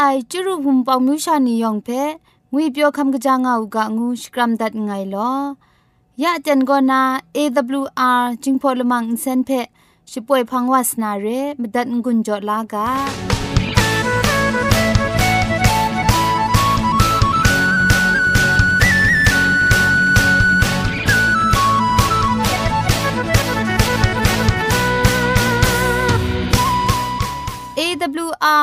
ไอจุรุภุมปองมิวชานียองเพงุยเปียวคำกะจางเอากะงูสกรัมดัดไงลอยะจันโกนา AWR จิงพอลมังอินเซนเพช่วยพังวาสนาเรมดัดงุนจอลากา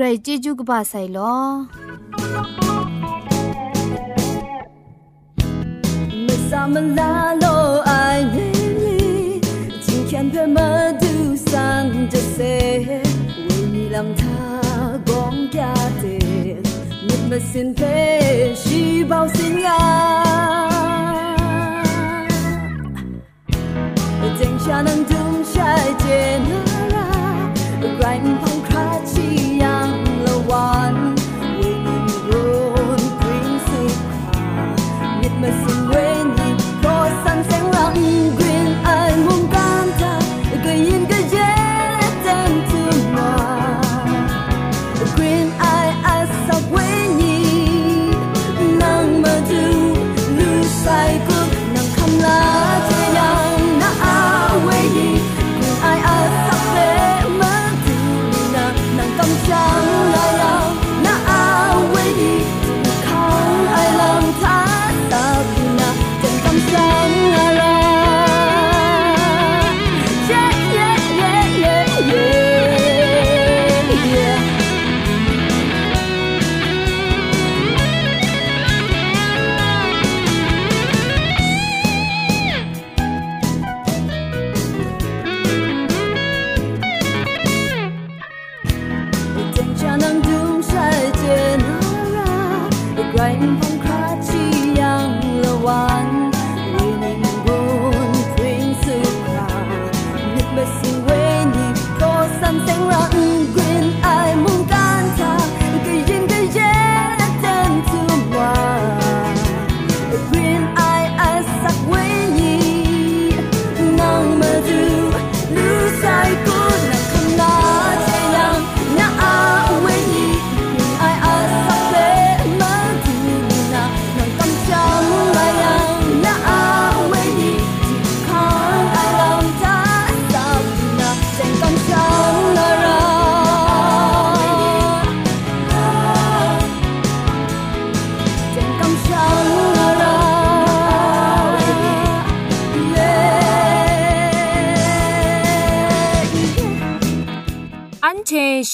กรจิจุกบาไซลมซามลาโลไอเนลีจิงแคนเพมาดูซันจะเซวีมีลำทากองกาเตมิดมาสินเพชีบาสินงาเจงชานังดุงชายเจน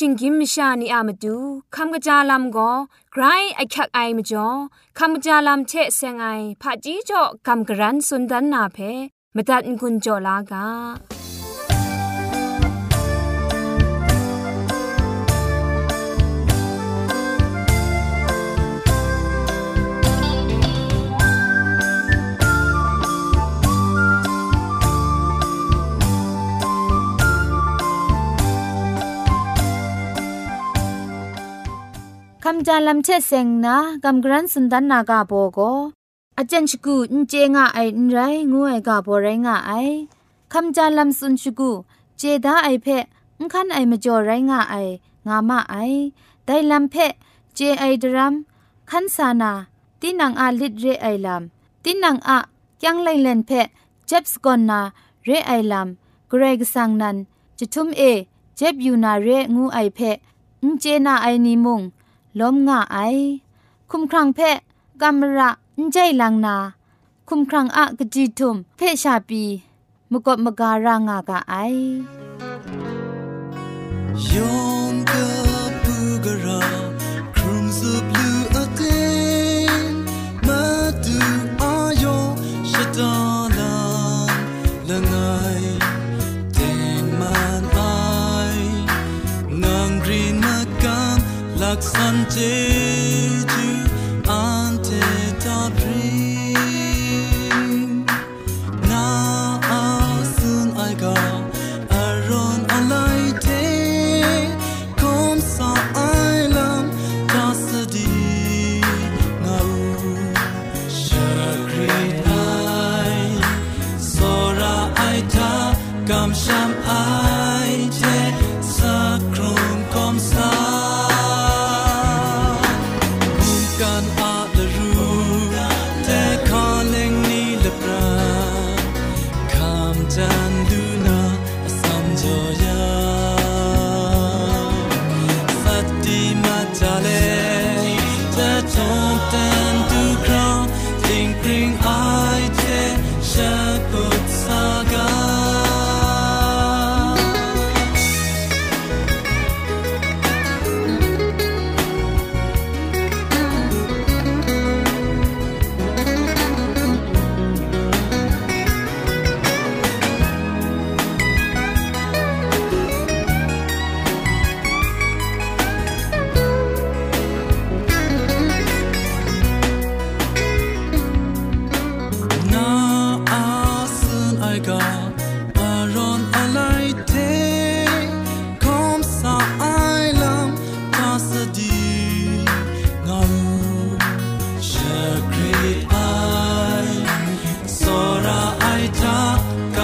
ชิงกิมชานีอามาดูคำกระจาลำก็ไกรไอคักไอมาจ่อคำกระจาลำเชะเซงไอผาจีจ่อคำกระรันสุนดันนาเพมตัดกุญจ่อลากาำจานลำเชดเซงนะกำกรันสุนดันนากาโบโกอาจารย์ชกูอินเจงะไออินไรงูไอกาโบไรงะไอคำจานลำสุนชกูเจดาไอเพะอุคันไอมาจอไรงะไองามาไอได้ลำเพะเจไอดรัมคันสานาตีนังอาลิดเรไอลำตีนังอะยังไลเลนเพะเจ็บสกอนนาเรไอลัมเกรกสังนันจะทุมเอเจ็บอยู่นาเรงูไอเพะอุเจนาไอนิมุง ล้มง่าไอ คุมครังเพะกัมระใจลังนา คุมครังอะกจิทุม เพชาปีมกบมการางากะไอ To.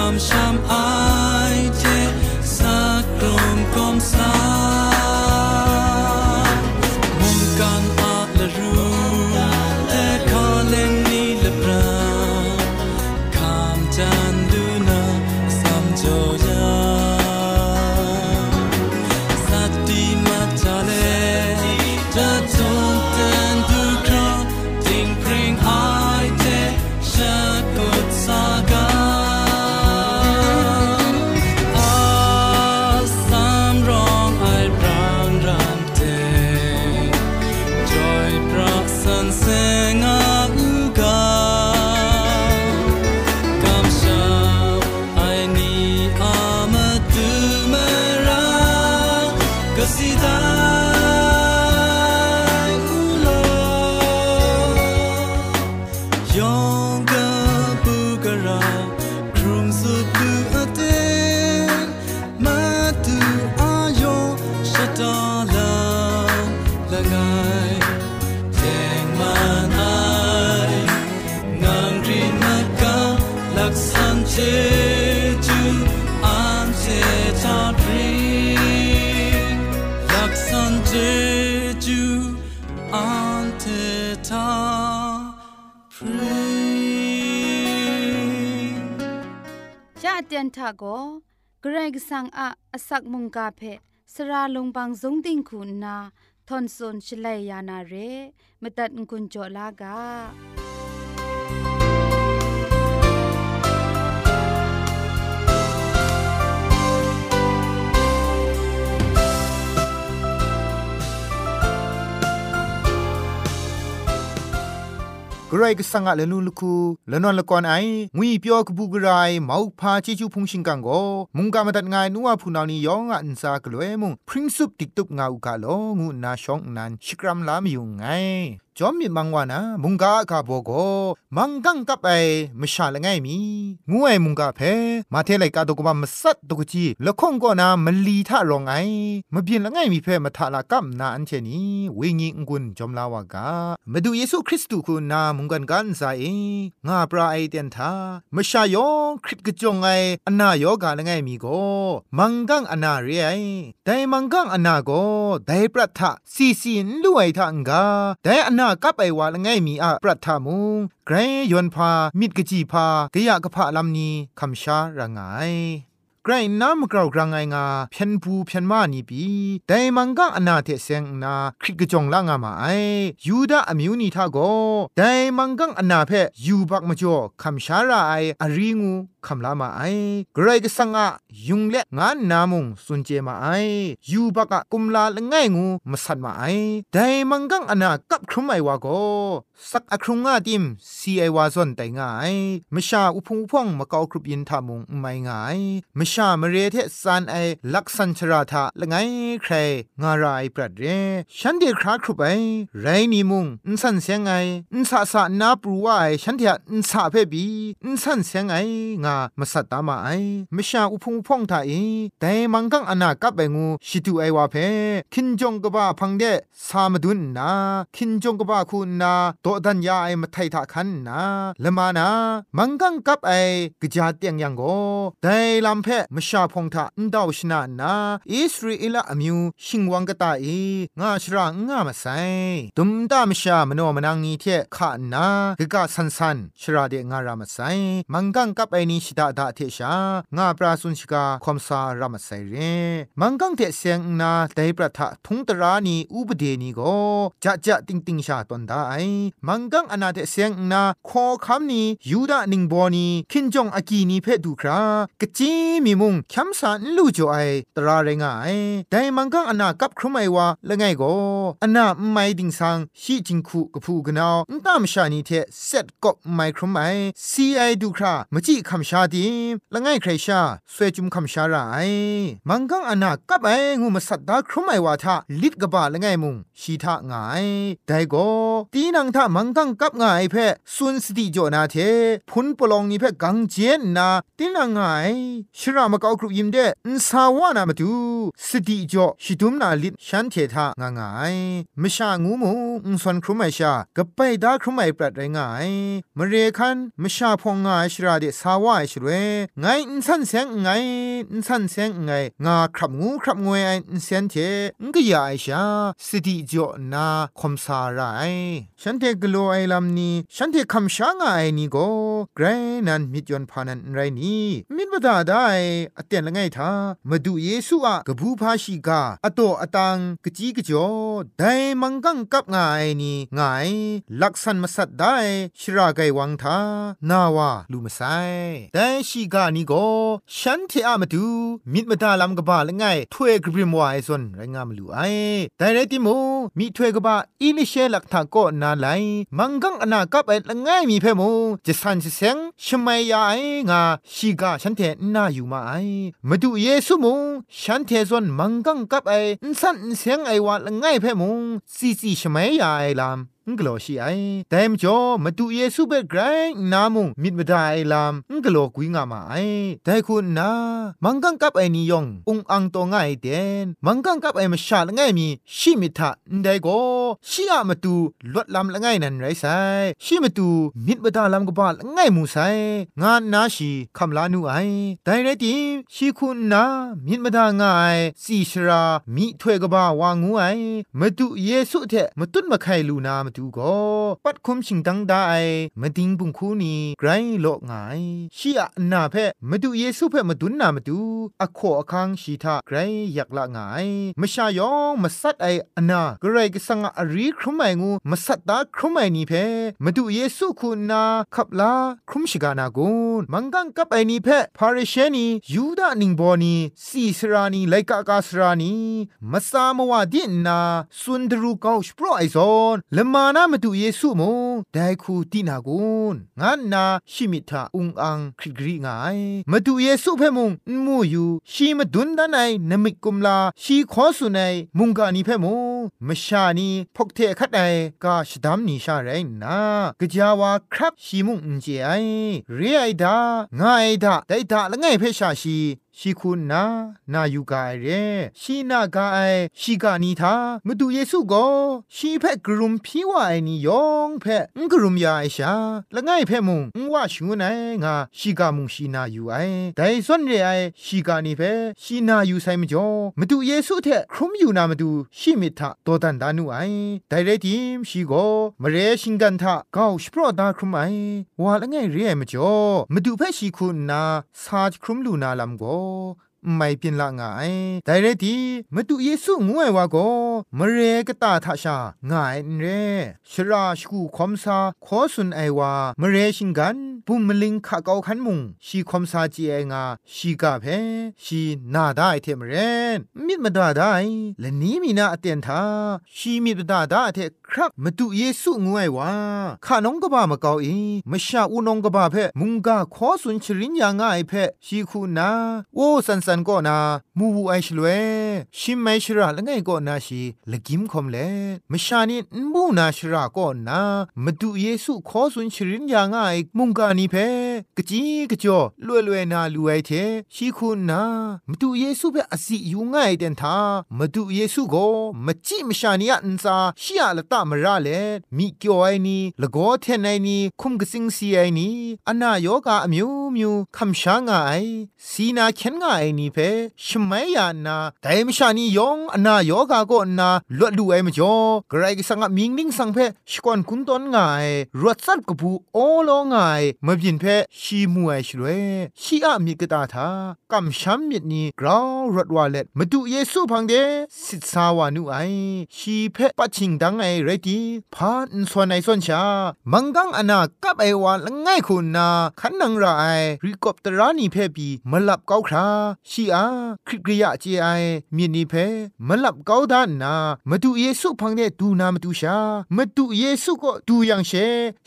i'm กสังอาอสักมุงกาเพสราลงบางสงติงคุณนาทอนซนชลัยยานาเรมตัดกุญจลากา กรก็สังกะเลนูลคูละนนละกอนไองุยเปียวกบูกรายมาวพาจิจูพงชิงกังโกมุงกามาตัดงายนัวพูนานียองอันซากลวยมุงพริ้งซุปติกตุกงาอุกาโลงูนาชองนันชิกรัมลามยุงไง จอมมีมังวานะมุงกากาโบโกมังกังกับไอมชาละไงมีงูไอมุงกาเพมาเทไลกาตกบามสัตตกจีละข้องก็นามลีทะรองไอมเบียนละไงมีเพมาทาละกัมนาอันเชนีเวงิงกุนจอมลาวากามาดูเยซูคริสต์คุณนามุงกันกันซาเองาปราไอเตียนทามชายองคริปกจงไออนาโยกาละไงมีโกมังกังอนาเรไอแต่มังกังอนาโกไดปรัทะซีซินลุไอทังกาแต่อนากับไอวาละไงมีอะปรัตถามุงไกรยอนพามิดกะจีพากะยะกะพะลำนี้คำชาระไงไกรน้ำกราวกรางไงงาเพียนผูเพียนมานีปีแต่มังกังอนาเทเซงนาคริกจงละงามาไอยูดาอมิวนีทาโกแต่มังกังอนาเพยูบักมจ่อคำชาราไออาริงูคำลามาไอกรก็สังอะยุงเล็งานนามุงสุนเจมาไอยูบักะกุมลาละไงงูมาสันมาไอแต่มังกังอนากับครุมไอวาโกสักอครุงงาติมซีไอวาซอนแต่ง่ายมชาอุพงอุพงมาเกาครุบยินทามุงไม่ง่ายมชามาเรเทสันไอลักษันชราทาละไงใครงารายปรัดเรฉันเดียคราครุบไอไรนีมุงอินสันเสียงไงอินสาสานาปรูว่าไอฉันเดียอินสาเพบีอินสันเสียงไงามาสัตตามาไอมชาอุพงพงทาเอแต่มังกังอนากับไปงูชิตูไอวาเพคินจงกบ้าพังเดสามดุนนา คินจงกบ้าคุณนาโตดันยาไอมาไททาคันนาละมานา มังกังกับไอกจาเตียงยังโกแต่ลำเพมชาพงทาอนดาวชนานาอิสราเอลอมิวชิงวังกตาเองาชรางามาไซตุมตามชามโนมนังนีเทขานากะกะสันสันชราเดงารามาไซมังกังกับไอนีชิดาดาเทชางาปราสุนชิกาคอมซารามาไซเรมังกังเทเซงนาไดปรัทะทุงตรานีอุบเดนีโกจะจะติงติงชาตอนได้มังกังอนาเทเซงนาขอคำนี้ยูดานิงบอนีคินจงอากีนีเพดูครากจีมีมุงคัมสานลูจอไอตราเรงไอไดมังกังอนากับครุไมวาละไงโกอนาไม่ดิงสังชีจิงคูกะพูกนาวตามชานีเทเซตกบไมครุไมซีไอดูครามจิคำชาดีละไงใครชาสวยจุมคำชาไรมังกังอนากับไองูมาสัตดาครุไมวาทาลิดกบาละไงมุงชีทางายไดโกตีนังทามังกังกับงายเพสุนสติจนาเทพุนปลองนี่เพกังเจนนาตีนังงายชรามะกอกรุยิมเดอินสาวานามาดูสติจ่อชิดุมนาลิดฉันเททางางายมชางูมูอุสวนครุไมชากะไปดาครุไมปรัดไรงายมเรคันมชาพองงายชราเดสาวาชรเวไงอินสันเซงไงอินสันเซงไงงาครับงูครับงวยอินเซนเทงกยาไอชาสติจ่อนาคมสาไรฉันเทกโลไอลำนี้ฉันเทคำช้างไอนี่โกเกรนันมิดยนพานันไรนี่มิดบดาได้อเตียนละไงทามาดูเยซูอะกบูพาชิกาอโตอตังกจีกจอได้มังกังกับงายนี่งายลักษณมสัดได้ชราไกวังทานาวาลูมาไซแต่ชิกานี่โกฉันเทอะมาดูมิดมาดาลำกบาละไงถวยกริมวายซนไรงามลูไอแต่ไรติมูมีถวยกบาอิลิเชลักทาโกนาไลมังกังอนากับไอละไงมีเพมูจะสันจะเซงชมัยยาไองาชีกาฉันเทน่าอยู่มาไอมาดูเยซูมูฉันเทซอนมังกังกับไอสันเสียงไอวาละไงเพมูซีซีชมัยยาไอลาม งกลอชีไอแต่มจ่อมาดูเยซูเบกไกรนามุงมิดมาได้ลามงกลอกุยงามาไอแต่คุณนามังกังกับไอนิยององอังตัวง่ายเดนมังกังกับไอมาชาละง่ายมีชิมิทะได้ก็ชีอะมาดูลดลำละง่ายนันไรไซชิมาดูมิดมาได้ลำกบาละง่ายมูไซงานนาชีคำลานูไอแต่ไรตีชีคุณนามิดมาได้ง่ายสีชรามีถ้วยกบาวางูไอมาดูเยซูเถมาตุนมาไขลูนามาดูก็ปัดคมชิงดังได้มาดิงบุงคูนีไกรโลกงายชีอะนาเพมาดูเยซูเพมาดุนนามาดูอโคอคังชีทาไกรอยากละงายมชายองมาสัดไออนนากรก็สังอารีครุมไมงูมาสัดตาครุมไมนี่เพมาดูเยซูคุณนาขับลาครุมชิกานากุนมังกังกับไอนี่เพพาริเชนียูดานิงบอนีสีสรานีไลกากาสรานีมาสามวาดินนาสุนดรูกาวสโปรไอซอนละมาานามาดูเยซูมงได้คูตินากุนงานนาชิมิทาอุงอังคริกรีงายมาดูเยซูเพมงมูอยู่ชีมาดุนดานายนมิกุมลาชีขอสุนัยมุงกานีเพมงมชานีพกเทคัดไอกาชดามนีชาไรนากะจาวาครับชีมุงอุนเจไอเรียไอดางาไอดาไดดาละไงเพชาชีชีคุณนานาอยู่กายเรชีนากายชีกานีทามาดูเยซูก็ชีเพกรุมพิวาไอนี่ยองเพงกรุมยาไอชาละง่ายเพมุงงว่าชูไนงาชีกามุงชีนาอยู่ไอแต่ส่วนเรไอชีกานีเพชีนาอยู่ไซมจ่อมาดูเยซูเทครุมอยู่นามาดูชีมิทะตัวตันดานุไอแต่เรทีมชีโกมเรชิงกันทะก้าวสปรอดาครุมไอว่าละง่ายเรียมจ่อมาดูเพชีคุณนาซาครุมลูนาลำโกไม่เปลี่ยนละง่ายแต่เรดีมาดูเยซูงวยว่าก็มเรกตาทาชาง่ายเรชราชกูคอมซาขอสุนไอว่ามเรชิงกันปุ่มมลิงขะเกาขันมุงชีคอมซาจีไองาชีกาเพชีนาได้เทมเรนมิดมาดาได้และนี้มีนาเตียนทาชีมิดดาได้เท ครับมาดูเยซูงวยว่าข้าน้องกบ้ามาเกาอีมชาอูน้องกบ้าเพมุงกาขอสุนชรินยาง่ายเพชีคูนา โอ้สันสันก็นา มูวูไอชลเวชิมไม่ชราละไงก็นาชีละกิมคอมเลมชานีมูนาชราก็นามาดูเยซูขอสุนชรินยาง่ายมุงกานีเพกจีกจ่อลวยลวยนาลูไอเทชีคูนามาดูเยซูเพอสิอยู่ง่ายเดนทามาดูเยซูก็มาจิมชานีอันซาชียละตามราเลมีเกียวไอนีละโกเทนไอนีคุมกสิงซีไอนีอนาโยกาอมิวมิวคำช้างไอสีนาเข็นงไอนีเพชมไม่ยานาแต่มชานียองอนาโยกาก็นาลวดดูไอมจ่อกระไรก็สังมิงนิ่งสังเพชกอนคุนตอนง่ายรวดสัดกบูโอโลง่ายมาบินเพชีมวยชลวยชีอะมีกตาทากำช้ำมิดนี้กราวรถวาเล็ดมาดูเยซูพังเดสิทสาวานุไอชีเพปัจฉิงดังไอไรตีพานส่วนไอส่วนชา มังกังอนากับไอวานละง่ายคุณนาขันนังราไอริกอบตรานีเพปีมาหลับเกาคราชีอาคริกริยาเจไอมีนิเพมลับเกาดานนามาดูเยซูพังเนดูนามาดูชามาดูเยซูก็ดูยังเช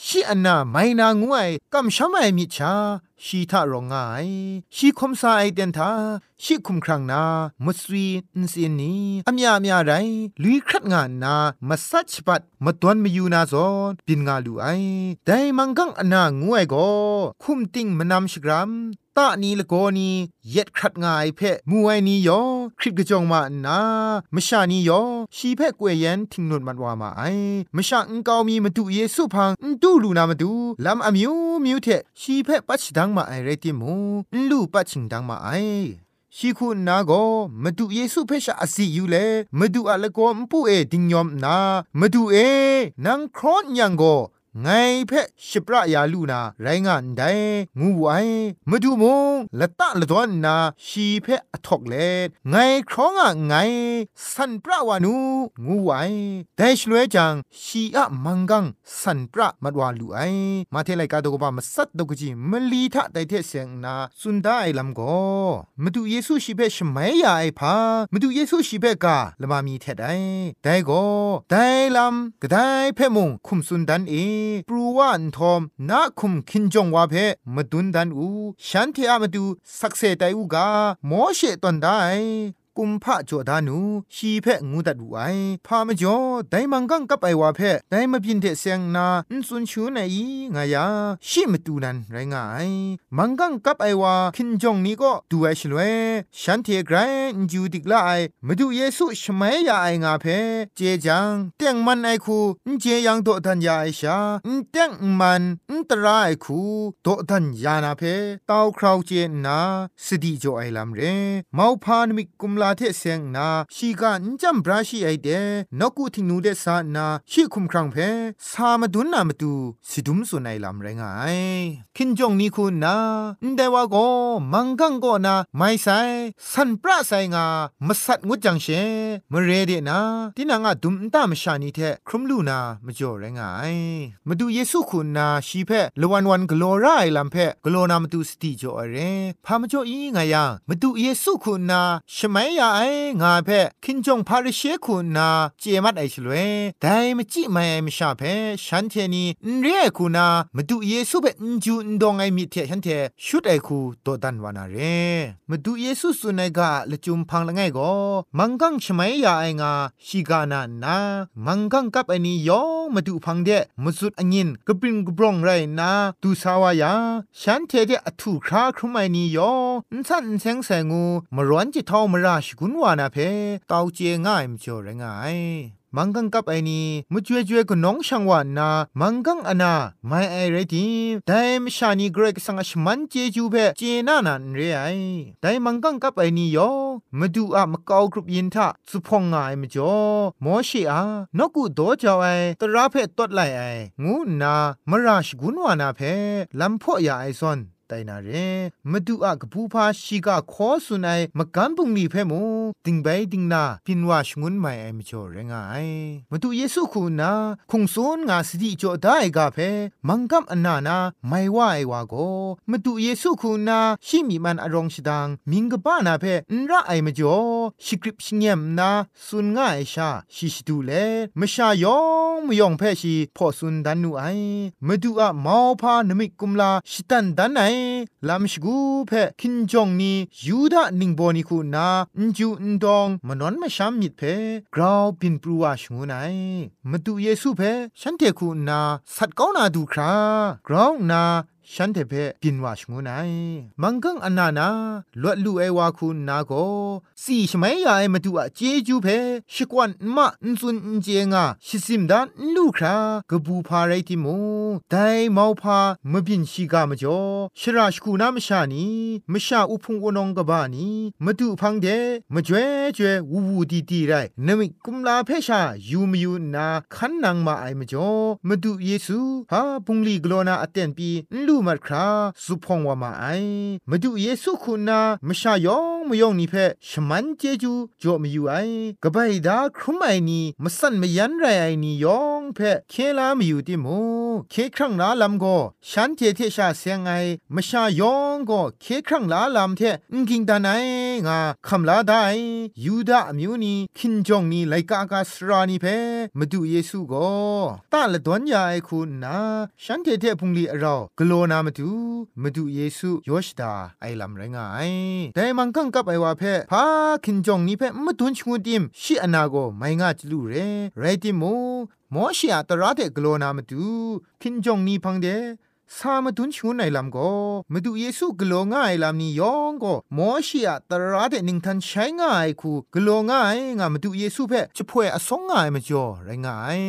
ชีอันนาไม่นางวยกำช้ำไอมิชาชีทารองไงชีคมสาไอเดนทา ชีคุมครังนามุสวีอินสินนีอเมียอเมียไรลุยครัดงานนามาสัชปัดมาตวนมาอยู่นาซอนปินงาลูไอแต่มังกังอนางวยก็คุมติงมนำชกรัมตานีละโกนีเย็ดครัดงายเพะมวยนียอคริกกะจองมานามชานียอชีเพะกวยยันทิงนุนมันวามาไอมชาอังกาวมีมาดูเยซูพังดูลูนามาดูลำอมิวมิวเทชีเพะปัชดังมาไอเรติมูลูปัชชิงดังมาไอ ชีคุณนาโกมาดูเยซูเพชาอสิอยู่เลมาดูอะละโกมปูเอ งเอนังครอนยังโกไงเพะชิประยาลูนาไรงานไดงูไวมาดูมงละตะละดอนนาชีเพะอทอกเลดไงครองอะไงสันประวานูงูไวแต่ชลวยจังชีอะมังกังสันประมัดวาลูไอมาเทไลกาโตกบามาสัตตกจิมลีทะไดเทเซงนาสุนดาไอลัมโกมาดูเยซูชีเพะชมัยยาไอพามาดูเยซูชีเพะกาละมามีเทไดแต่โกแต่ลัมกะไดเพะมงคุมสุนดันเอปรูวันทอมนาคุมคินจงวาเพมาดุนดันอู ฉันเทอามาดูสักเซไตอูกาโมเชตอนได้ กุมพระจอดานูชีเพะงูดัดไวพามจ่อไดมังกังกับไอวาเพะไดมาพินเทเซงนาอุนซุนชูนไองายาชิมตูนันไรงายมังกังกับไอวาคินจงนี้ก็ดูไอชลเวฉันเทไกรจูดิกลาไอมาดูเยซูชมัยยาไองาเพเจจังเตียงมันไอคูนเจยังโตทันยาไอชาอนเตียงมันอนตรายคูโตทันยานาเพเตาคราวเจนาสดีจ่อไอลำเรมาพานมิกุมลาเทเซงนาชีกันจำบราชีไอเดนกูทิงนูเดสานาชีคุมครังเพสามาดุนนามาดูสิดุมสุนัยลำไรงายคินจงนี้คุณนาเดวาโกมังกังโกนาไม่ใส่สันปราไซงามาสัดงุจังเชมเรเดนาที่นางาดุมตามชานีเทครุมลูนามาจ่อไรงายมาดูเยซูคุณนาชีเพละวันวันกโลไรลำเพกโลนามาดูสติจ่อเรพามาจ่ออีงายามาดูเยซูคุณนาชมัยาไองาเพคินจงพาริเชคุณนาเจมัดไอชลวยแต่มจิไม่มชาเพฉันเทนีเรียคูนามาดูเยซูเปนจูนดองไอมิเทฉันเทชุดไอคูโตดันวานาเรมาดูเยซูสุนัยกาละจุมพังละไงก็มังกังชมัยยาไองาชิกานานามังกังกับไอนี้ยองมาดูพังเดมสุดอังินกบริงกบรองไรนาดูสาวายาฉันเทเดอถูคราครุมไอนี้ยองสันเซงแสงูมาร้อนจิตเทอมราชกุนวานาเพตาวเจง่ายมจ่อไรงายมังกังกับไอนี้มุจเวจเวก็น้องช่างวานนามังกังอนาไม่ไอเรดิแต่มชานีเกรกสังอชมันเจจูเบเจนานันเรไอแต่มังกังกับไอนี้ยอมาดูอะมะกากรุบยินทะสุพองงายมจ่อมอชีอานกุโดจาวไอตราเพตดไลไองูนามราชกุนวานาเพลัมพ่อยาไอซอน တိုင်နာရဲမဒူအကပူဖာရှိကခေါ်ဆုနိုင်မကန်ပုန်လီဖဲမူတင်ဘဲတင်နာပင်ဝါရှငွန်းမိုင်အမချောရငိုင်မဒူယေဆုခုနာခုံစွန်ငါစတိကြောဒိုင်ကဖဲမန်ကမ်အနာနာမိုင်ဝအိုင်ဝါကိုမဒူယေဆုခုနာရှိမီမန်အရောင်ရှိဒန်းမင်္ဂပါနာဖဲအန်ရအိုင်မကျော်ရှိကရစ်ရှငယမ်နာစွန်ငါအိရှာရှိရှိတူလေမရှာယောင်မယောင်ဖဲရှိဖော့စွန်ဒန်နူအိုင်မဒူအမောဖာနမိကုမလာရှိတန်ဒန်နိုင်ล ลำชกูเพคินจองนียูดานิงโบนิคูนาอินจูอินดองมนอนมาชามมิดเพกราวปินปรัวชงูไนมาดูเยซูเพฉันเทคูนาสัตก้านาดูครากราวนา ฉันเทเพปินวาชงูไนมังกังอันนานาลวดลูเอวาคุณนาโกสีชมัยยาไอมาดูอะเจจูเพชิกวันมะอินซุนเจงาชิซิมดานลูครากบูพาไรติมูไดมาพามบินชิกามจ่อชราชคูนามชานีมชาอุพงวนงกบานีมาดูพังเดมจ่วยจ่วยวูวูดีดีไรนมิกุมลาเพชายูมยูนาคันนางมาไอมจ่อมาดูเยซูฮาพุงลีกโลนาอเตนปีลูมัดคราสุพองวามาไอมาดูเยซูคุณนามชายองมยองนี่เพชมันเจจูจ่อมอยู่ไอกบายดาครุมไอนี่มสันมยันไรไอนี่ยองเพเคลามอยู่ติมูเคครั้งนาลำโกฉันเทเทชาเสียงไอมชายองก็เคครั้งลาลำเทงกิงตาไนงาคำลาได้ยูดาอมิวนี่คินจงนี่ไลกากาสรานี่เพมาดูเยซูก็ตาละดอนยาไอคุณนาฉันเทเทพุงลีเรากโลนามาดูมาดูเยซูยอชดาไอลำไรงายแต่มังกังกับไอว่าเพพาคินจงนี่เพมาตุนชงดิมชิอนาโกไม่งาจลูเรไรติโมมอชิอาตราเตกโลนามาดู สามตุนชูไนลำก็มาดูเยซูกลัวง่ายลำนี้ยองก็มอชียตระเดนิงทันใช้ง่ายคูกลัวง่ายงามาดูเยซูเพ่จะพ่วยอสงง่ายมาจ่อไรง่าย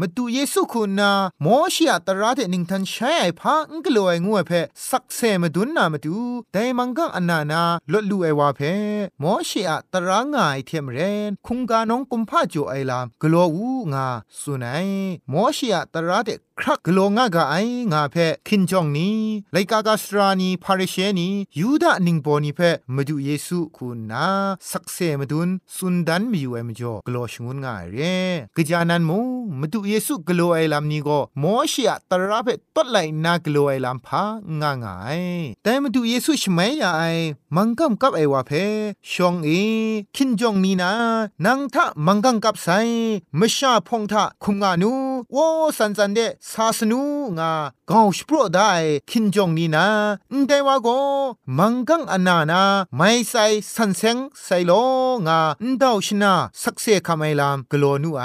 มาดูเยซูคุณนามอชียตระเดนิงทันใช้ไอพังกลัวไองัวเพ่สักเซมาดุนนามาดูแต่มังกังอันนานาลดลูไอวาเพ่มอชียตระง่ายเทียมเรนคุงกาน้องกุมพาจ่อไอลามกลัวอูงาสุนัยมอชียตระเดครักกลัวง่ากไองาเพ่คินจองนี้ไลกากาสรานีพาริเชนียูดานิงโปนีเพมาดูเยซูคุณนาสักเซมาดุนสุนดันมีอยู่เอมจ่อกลัวชงุนง่ายเรกจานันมูมาดูเยซูกลัวไอลำนี้ก็มอชิอะตระเปตัดไลนากลัวไอลำพางางายแต่มาดูเยซูชไมยาไอมังกัมกับไอวาเพชองเอคินจองนีนานังทะมังกังกับไซมชาพงทะคุมงานูโวสันสันเดซาสนูงา กาวสปรได้คินจงนีนาแต่ว่าก็มังกังอนานาไม่ใส่สันเซงใส่โลงาดาวชนะสักเซคำไอลามกลัวนูไอ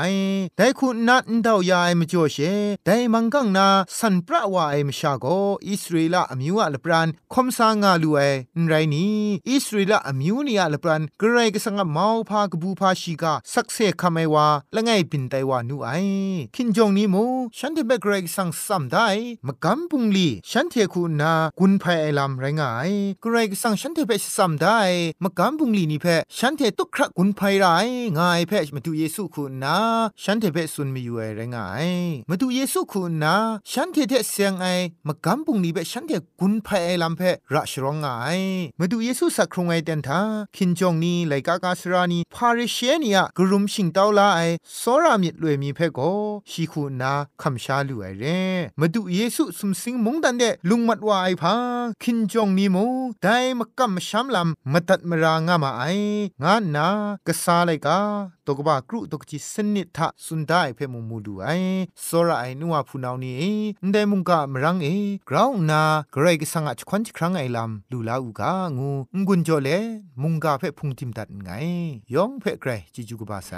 แต่คุณนัดดาวยายมจ่อเชแต่มังกังนาสันประว่าไอมชาโกอิสราเอลอมิวอะลปรานคมสางาลูไอไรนี้อิสราเอลอมิวนียลปรานกระไรก็สังมาวพากบูพาชิกาสักเซคำไอว่าละไงปินไตว่านูไอคินจงนี้มูฉันที่เบกไรสังสัมได้มกำปุงลีฉันเทคูนากุนภัยไอลำไรงายกรกสั่งฉันเทเพสัมได้มกำบุงลีนี่เพฉันเทตุครกุนภัยไรง่ายเพมาดูเยซูคุณนาฉันเทเพสุนมีอยู่ไรงายมาดูเยซูคุณนาฉันเทเทเสียงไอมกำบุงลีเพฉันเทกุนภัยไอลำเพระชรองง่ายมาดูเยซูสักครงไอเดนทาคินจงนี้ไลกากาสรานีพาริเชนียกรุมชิงเตาลาไอสรามิดลวยมีเพโกชีคูนาคำชาลูไอเรมาดูเยซูสุมสิงมงดันเดลุงมัดวาไอพังคินจองนี้มูไดมกัมชัมลำมาตัดมรางามาไองานนากษาไลกาตกบากรุตกจิสนิทะสุนได้เพมมูดูไอสระไอนัวพูนาวนี้ได้มุงกะมรังเอกราวนาเกรกสังอาจควันครั้งไอลำลูลาอูกางูงุนจอเลมุงกาเพพุงทิมตัดไงยองเพเกรจิจูกบาไซ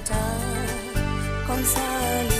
cantaba con sal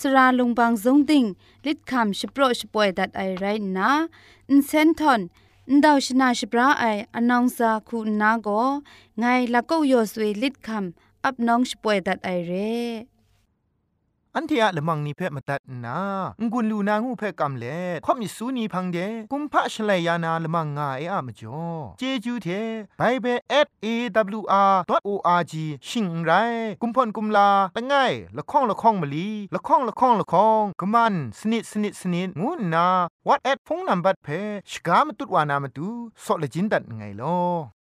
สราลงบางซงติงลิดคำชโปรชป่วยดัดไอไรนะอินเซนทอนอินดาวชนาชปราไออนองซาคูนาโกไงละก็ยอสวยลิดคำอับน้องชป่วยดัดไอเร่ อันเทียละมังนิเพ่มาตัดนางุนลูนางูเพ่กำเล่ข่อมิสูนีพังเดกุมพะชเลยานาละมังงาเออะมจ่อเจจูเทไบเบิล @awr.org ชิงไรกุมพ่นกุมลาละไงละข้องละข้องมะลีละข้องละข้องละข้องกะมันสนิดสนิดสนิดงูนา what at พงนัมบัดเพชกามตุดวานามตุซอเลจินดัดไงลอ